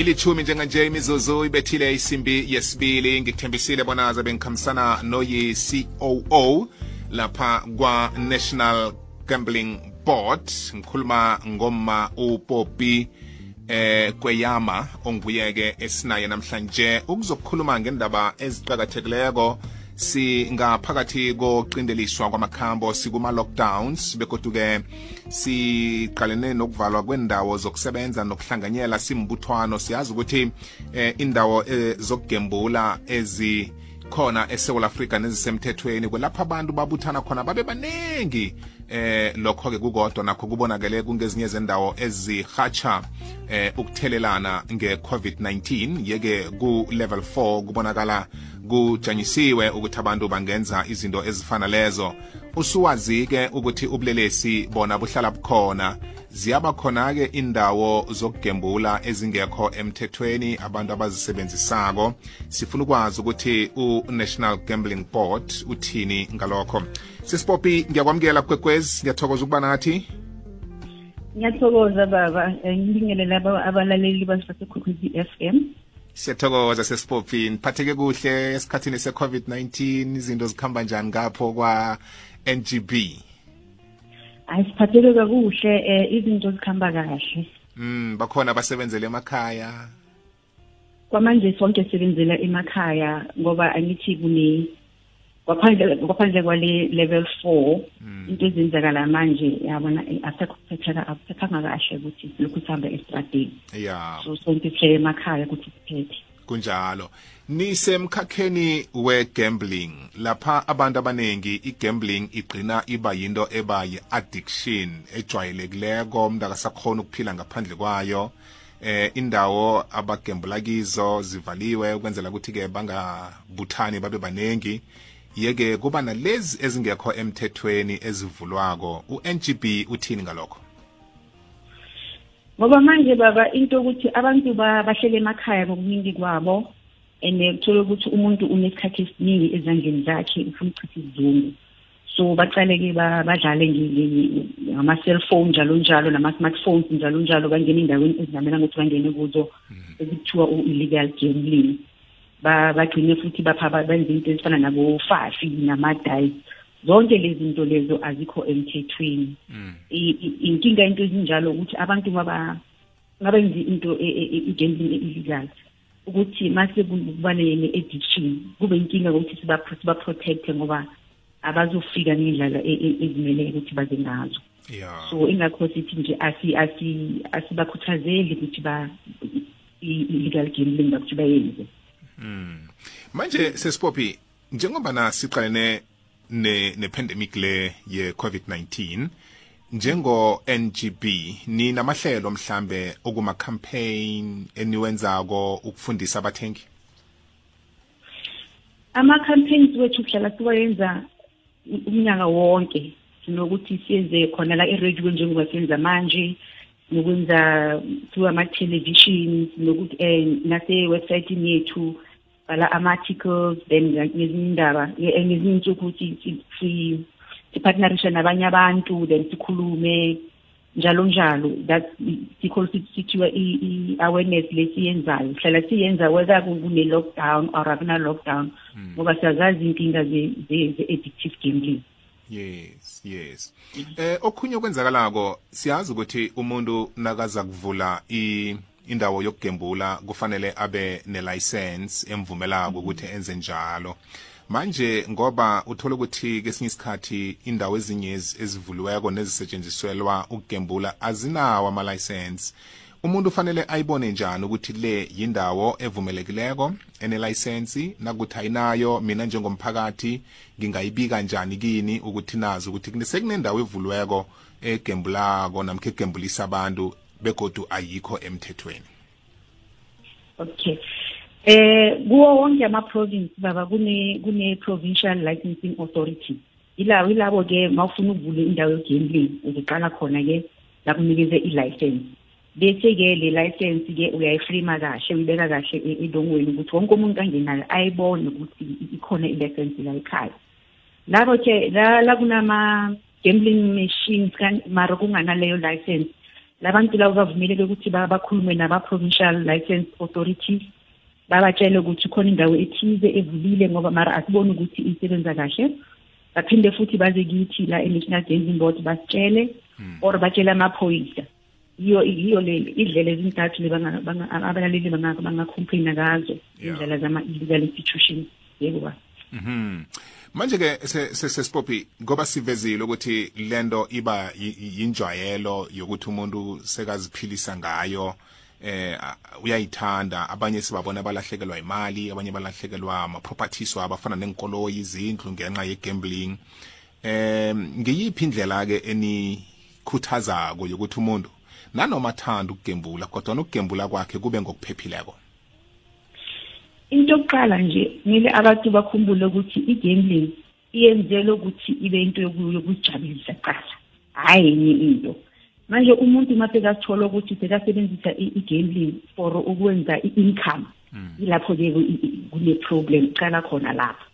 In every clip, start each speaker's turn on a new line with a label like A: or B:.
A: ilithumi njenganje imizuzu ibethile isimbi yesibili ngikuthembisile bonaza ngikhambisana noyi-coo lapha kwa-national gambling board. Ngikhuluma ngoma upopi eh kweyama onguye-ke esinaye namhlanje. Ukuzokukhuluma ngendaba eziqakathekileko singaphakathi koqindeliswa kwamakhambo sikuma-lockdowns begoduke siqalene nokuvalwa kwendawo zokusebenza nokuhlanganyela simbuthwano. Siyazi ukuthi eh, indawo eh, zokugembula ezi khona eSouth Africa nezisemthethweni kwelapha abantu babuthana khona babe baningi. Eh lokho ke kukodwa nakho kubonakele kungezinye zendawo ezihatsha eh ukuthelelana nge-covid-19 yeke ku-level 4 kubonakala kujanyisiwe ukuthi abantu bangenza izinto ezifana lezo. Usuwazi-ke ukuthi ubulelesi bona buhlala bukhona ziyaba khona-ke indawo zokugembula ezingekho emthethweni abantu abazisebenzisako. Sifuna ukwazi ukuthi u-national gambling board uthini ngalokho. Sisipopi ngiyakwamukela kwekwezi. Ngiyathokoza ukuba nathi.
B: Ngiyathokoza baba. Ngibingelele abalaleli basasekhokhwezi f m.
A: Siyathokoza sesipopi niphatheke kuhle esikhathini se-covid-19 izinto zikhamba njani ngapho kwa-ngb
B: hayi siphatheke kakuhle um izinto zikhamba kahle.
A: Mm bakhona basebenzele emakhaya.
B: Kwamanje sonke sisebenzela emakhaya ngoba angithi kune kwaphandle kwaphandle kwale level 4 into ezenzakala manje yabona asekho kuphetheka akuphethanga kahle ukuthi lokhu sihambe estradeni.
A: Ya
B: so sonke sihlele emakhaya ukuthi siphethe.
A: Kunjalo. Nisemkhakheni we-gambling. Lapha abantu abaningi i-gambling igcina iba yinto eba yi-addiction ejwayelekileko. Umuntu akasakhona ukuphila ngaphandle kwayo. Eh indawo abagembula kizo zivaliwe ukwenzela ukuthi-ke bangabuthani babe baningi. Yeke kuba nalezi ezingekho emthethweni ezivulwako. U-ngb uthini ngalokho?
B: Ngoba manje baba into yokuthi abantu ba- bahlele emakhaya ngokuningi kwabo and kuthola ukuthi umuntu unesikhathi esiningi ezandleni zakhe ufuna ukuchitha isizungu so baqale-ke ba- badlale nge- nge- ngama-cellphone njalo njalo nama-smartphones njalo njalo bangene ey'ndaweni ezingamelanga ukuthi bangene kuzo ekuthiwa u-illegal gambling. Ba- bagcine futhi bapha ba- benze into ezifana nabo-fafi nama-dice. Zonke lezi zinto lezo azikho emthethweni. I- i- inkinga into ezinjalo ukuthi abantu ngaba ngabenzi into e- e- e- i-gambling e-illegal ukuthi mase kuba ne-addiction kube inkinga ukuthi siba- siba-protecte ngoba abazofika ngendlela e- e- ezimele ukuthi baze ngazo.
A: Ya.
B: So ingakho sithi nje asi- asi- asibakhuthazeli ukuthi ba i- illegal gambling bakuthi bayenze.
A: Manje sesipopi njengoba na siqalene ne ne-pandemic le ye-covid-19 njengo-ngb ninamahlelo mhlambe okuma-campaign eniwenzako ukufundisa abathengi?
B: Ama-campaigns wethu kuhlala siwayenza umnyaka wonke sinokuthi siyenze khona la eradio njengoba siyenza manje nokwenza through ama-television nokuthi um nase-websitini yethu. Bhala ama-articles then ngezinye indaba nge- ngezinye insuku ukuthi si- si- sipartnerishe nabanye abantu then sikhulume njalo njalo. That sikho sithiwa i-awareness lesiyenzayo hlala siyenza whether kune-lockdown or akuna-lockdown ngoba siyazazi iy'nkinga ze- ze- ze-addictive gambling.
A: Yes yes. Eh okhunye okwenzakalako siyazi ukuthi umuntu nakaza kuvula i indawo yokugembula kufanele abe nelicense emvumelako ukuthi enze njalo. Manje ngoba uthola ukuthi kesinye isikhathi indawo ezinye ezi- ezivuliweko nezisetshenziselwa ukugembula azinawo ama-license umuntu ufanele ayibone njani ukuthi le yindawo evumelekileko enelayisensi nakuthi ayinayo mina njengomphakathi ngingayibika njani kini ukuthi nazi ukuthi sekunendawo evuliweko egembulako namkha egembulisa abantu begodu ayikho emthethweni.
B: Okay. Eh kuwo wonke ama-province baba kune kune-provincial licensing authority. Ilawo ilabo ke mawufuna ukuvula indawo yogambling uzoqala khona-ke la kunikeze i-license. Bese-ke le license ke uyayifrima kahle uyibeka kahle e- edongweni ukuthi wonke umuntu angenayo ayibone ukuthi ikhona i-license la ekhaya. Labo ke la la kunama gambling machines mara kunganaleyo license labantu labo bavumeleke ukuthi ba- bakhulume naba-provincial license authorities babatshele ukuthi khona indawo ethize evulile ngoba mara asiboni ukuthi isebenza kahle. Baphinde futhi baze kithi la e-national gambling board basitshele or batshele amaphoyisa yiyo yiyo le indlela ezintathu le banga- banga- abalaleli banga- bangacomplaina ngazo
A: Yeah.
B: indlela zama-illegal institutions. Yebo ba.
A: Mhm. Manje ke se- se- sesipophi ngoba sivezile ukuthi lento iba yinjwayelo yokuthi umuntu sekaziphilisa ngayo eh uyayithanda. Abanye sibabona balahlekelwa imali abanye balahlekelwa ama properties wabo afana nenkoloyi izindlu ngenxa ye gambling eh ngiyiphi indlela ke enikhuthazako yokuthi umuntu nanoma athanda ukugembula kodwa nokugembula kwakhe kube ngokuphephileko?
B: Into yokuqala nje kumele abantu bakhumbule ukuthi i-gambling iyenzelwe ukuthi ibe into yoku- yokuzijabulisa kuqala. Hhayi enye into. Manje umuntu uma sekathola ukuthi sekasebenzisa i-gambling for ukwenza i-income ilapho-ke ku- i- i- kune-problem kuqala khona lapho.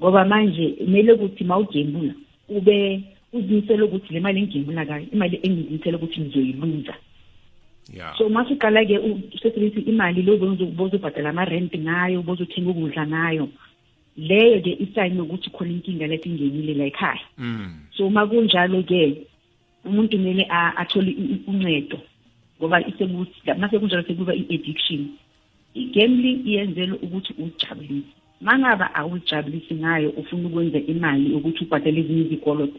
B: Ngoba manje kumele ukuthi ma ugembula ube uzimisele ukuthi le mali engigembula kayo imali engizimisele ukuthi ngizoyiluza.
A: Yeah.
B: So masiqala-ke usebenzisa imali lo bozobhadala ama-rent ngayo bozothenga ukudla ngayo leyo-ke isayini yokuthi khona inkinga lethi ingenile la ekhaya
A: mm.
B: So uma kunjalo-ke umuntu kumele a- athole i- i- uncedo ngoba isekuthi- mase kunjalo sekuba i-addiction. I-gambling iyenzele ukuthi uyijabulise ma ngaba awuyijabulisi ngayo ufuna ukwenza imali ukuthi ubhadale ezinye izikoloto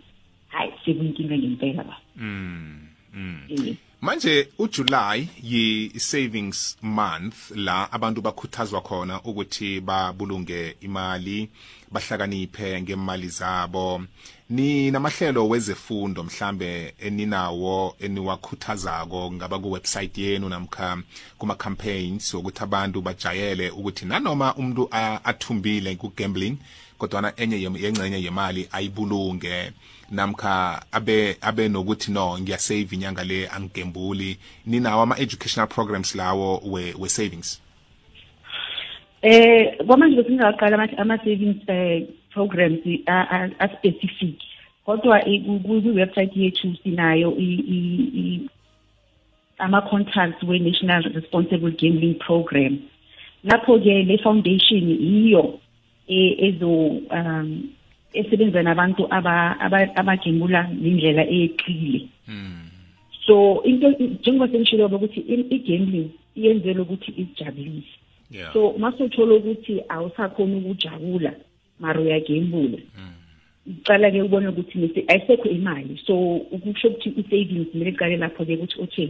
B: hhayi sekuyinkinga ngempela ba.
A: Mm mm.
B: Eh.
A: Manje uJuly yi savings month la abantu bakhuthazwa khona ukuthi babulunge imali bahlakaniphe ngemali zabo. Ni namahlelo wezefundo mhlambe eninawo eniwakhuthazako ngaba ku website yenu namkha kuma campaigns ukuthi abantu bajayele ukuthi nanoma umuntu athumbile ku gambling kodwa enye yengcenye yemali ayibulunge. Namkha abe abe nokuthi no ngiyasave inyanga le angigembuli. Ninawo ama educational programs lawo we, we
B: Eh kwamanje besingaqala ama ama savings eh programs a- a- a specific. Kodwa i- ku ku- website yethu sinayo i- i- i- ama contacts we National Responsible Gambling Program. Lapho ke le foundation iyo e- ezo um esebenza nabantu aba aba- abagembula ngendlela eyeqile so into njengoba sengishilo ukuthi i- i-gambling iyenzela ukuthi isijabulise
A: yeah.
B: So masuthola ukuthi awusakhona ukujabula mara uyagembula uqala ke ubone ukuthi nese- ayisekho imali. So ukusho ukuthi i-savings kumele iqale lapho-ke ukuthi okay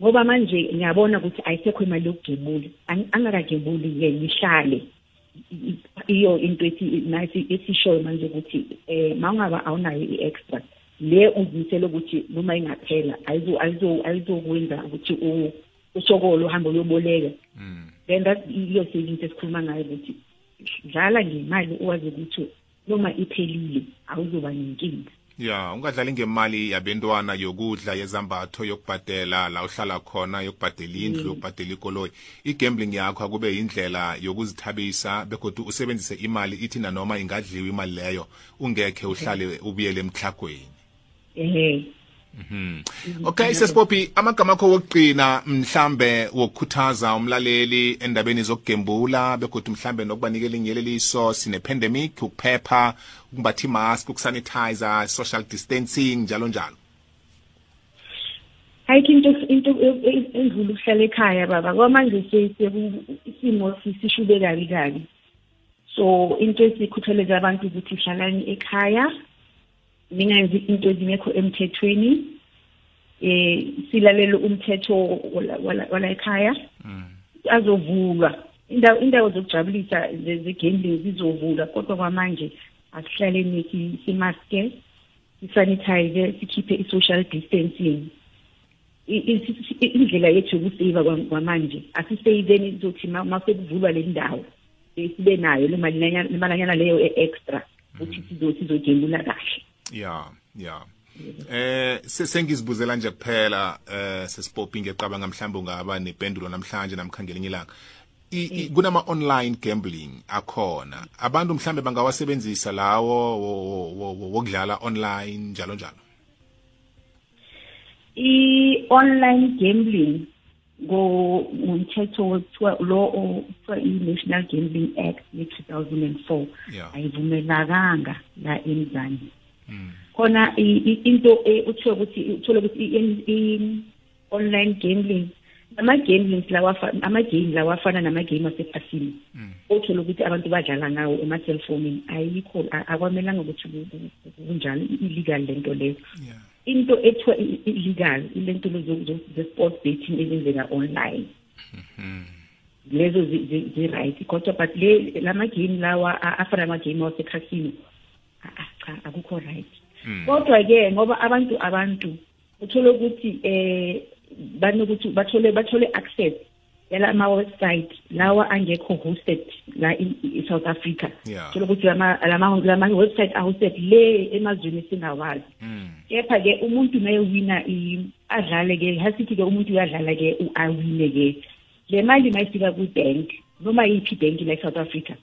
B: ngoba manje ngiyabona ukuthi ayisekho imali yokugembula Ang- angakagembuli-ke ngihlale I- i- iyo into ethi- nathi esishoyo manje ukuthi um ma ungaba awunayo i-extra le uzimisele ukuthi noma ingaphela ayizo- ayizo- ayizokwenza ukuthi u- usokole uhambe uyoboleka
A: mm.
B: then that iyo savings esikhuluma ngayo ukuthi dlala ngemali owazi ukuthi noma iphelile awuzoba nenkinga
A: ya ungadlali ngemali yabentwana yokudla yezambatho yokubhadela la uhlala khona yokubhadela indlu yokubhadela ikoloyi. Igambling yakho akube yindlela yokuzithabisa begodwa usebenzise imali ithi nanoma ingadliwa imali leyo ungekhe uhlale ubuyele emtlhagweni.
B: Ehe.
A: Okay sesipophi amagama akho wokugcina mhlambe wokukhuthaza umlaleli endabeni zokugembula begodwa mhlambe nokubanikela inyeleliso sine-pandemic ukuphepha ukumbatha imask ukusanitizer social distancing njalo njalo.
B: Ayikho into into e- e- endlula ukuhlala ekhaya baba kwamanje se- seku- isimo si- sishube kabi kabi. So into esikhuthaleza abantu ukuthi hlalani ekhaya ningenzi into ezingekho emthethweni eh silalele umthetho wala- wala wala ekhaya azovulwa. Indawo indawo zokujabulisa ze- ze-gambling zizovulwa kodwa kwamanje asihlaleni si- simaske sisanitize sikhiphe i-social distancing. I- i- i- indlela yethu yokuseyiva kwa- kwamanje asiseyiveni zokuthi ma ma sekuvulwa le ndawo eh, sibe nayo le malanyana le malanyana leyo e-extra ukuthi sizo sizogembula kahle.
A: Ya ya. Eh se- sengizibuzela nje kuphela eh sesipophi ngecabanga mhlawumbe ungaba nependulo namhlanje namkhangelinye ilanga. I- i- kunama online gambling akhona. Abantu mhlambe bangawasebenzisa lawo wo- wo- wo- wokudlala online njalo njalo?
B: I-online gambling ngo- ngomthetho wethiwa lo okuthiwa i-national gambling act ye-2004
A: Yeah.
B: ayivumelakanga la emzansi.
A: Mm.
B: Khona i- i- into e- uthiwa ukuthi uthole ukuthi i- i- online gambling ama-gamblings lawa afa- ama-game lawa afana nama-game asephasini
A: Mm.
B: othola ukuthi abantu badlala ngawo ema-cellphoneni ayikho a- akwamelanga ukuthi ku- ku- ku- kunjalo illegal lento leyo
A: Yeah.
B: into ethiwa i- i- illegal ilento ze-sport betting ezenzeka online
A: Mm.
B: lezo zi- zi- zi-right kodwa but le lama-game lawa a- afana nama-game wasekhasini a- a- cha akukho right
A: Mm.
B: kodwa-ke ngoba abantu abantu uthole ukuthi eh banokuthi bathole bathole access yala ama-website lawa angekho hosted la in- in South Africa
A: Yeah.
B: thole ukuthi lama lama lama website ahosted le emazweni esingawazi
A: Mm.
B: kepha ke umuntu mayewina i- adlale ke hasithi ke umuntu uyadlala ke u- awine ke le mali mayifika kwi-bank noma yiphi bank la e-south africa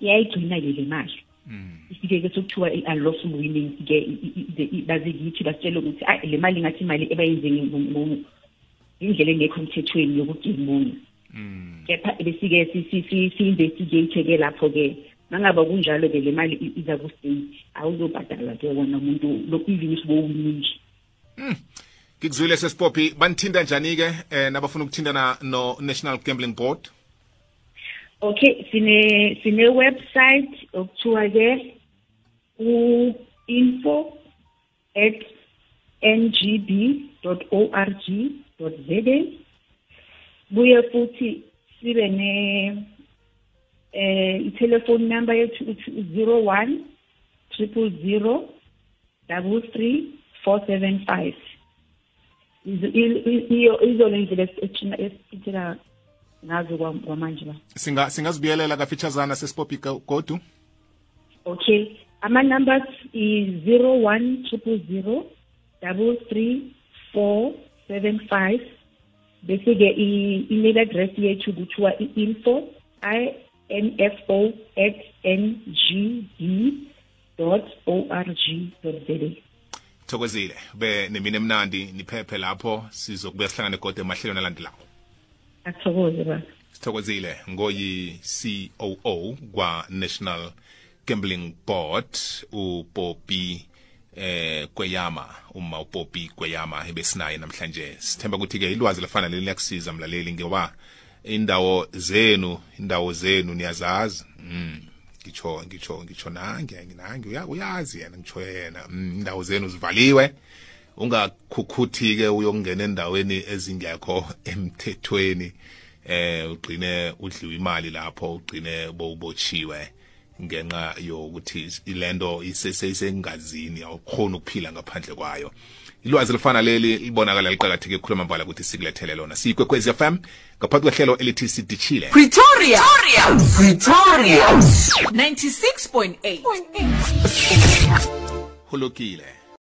B: iyayigcina ke le mali
A: Mm.
B: ifike ke sokuthiwa i-unlawful winnings ke i- i- i- i- baze kithi basitshele ukuthi ayi le mali ngathi imali ebayenze nge- ngo- ngo- indlela engekho emthethweni yokugimunya
A: Mm.
B: kepha besike si- si- si- si-investigate-ke lapho-ke mangaba kunjalo ke le mali i- iza ku-state awuzobhadala ke wona umuntu lo- even if bowuningi
A: ngikuzwile sesipophi banithinta njani-ke eh nabafuna ukuthintana no-national gambling board
B: okay sine sine website okuthiwa ke u-info at ngb.org.za buye futhi sibe ne eh i-telephone number yethu uthi 01 000 double three four seven five. Izo- i- i- iyo izona indlela esithina esithina ngazo kwa- kwamanje ba
A: singa singazibuyelela kafeatureana sesipophi go- godu
B: Okay. Ama numbers is zero one triple zero double three four seven five. Bese ke i email address yethu kuthiwa i info i n f o at n g d dot o r g dot z a.
A: thokozile be nemini emnandi niphephe lapho sizokubuya sihlangane kodwa emahlelweni alandelayo
B: Athokoze ba.
A: sithokozile ngoyi COO kwa National Gambling Board uPopi eh kweyama uma uPopi kweyama ebesinaye namhlanje. Sithemba ukuthi ke ilwazi lafana leli liyakusiza mlaleli ngoba indawo zenu indawo zenu niyazazi. Mm ngitsho ngitsho ngitsho nange nange uya- uyazi yena ngitsho yena. Mm, indawo zenu zivaliwe. Ungakhukhuthi ke uyongena endaweni ezingekho emthethweni eh ugcine udliwe imali lapho ugcine bowubotshiwe ngenxa yokuthi ilento isesengazini awukhona ukuphila ngaphandle kwayo. Ilwazi lifana leli libonakala liqakatheke ukukhuluma mbala ukuthi sikulethele lona. Siyikwekwezi FM ngaphathi kwehlelo elithi sidishile.
C: Pretoria. Pretoria. 96.8.
A: hulukile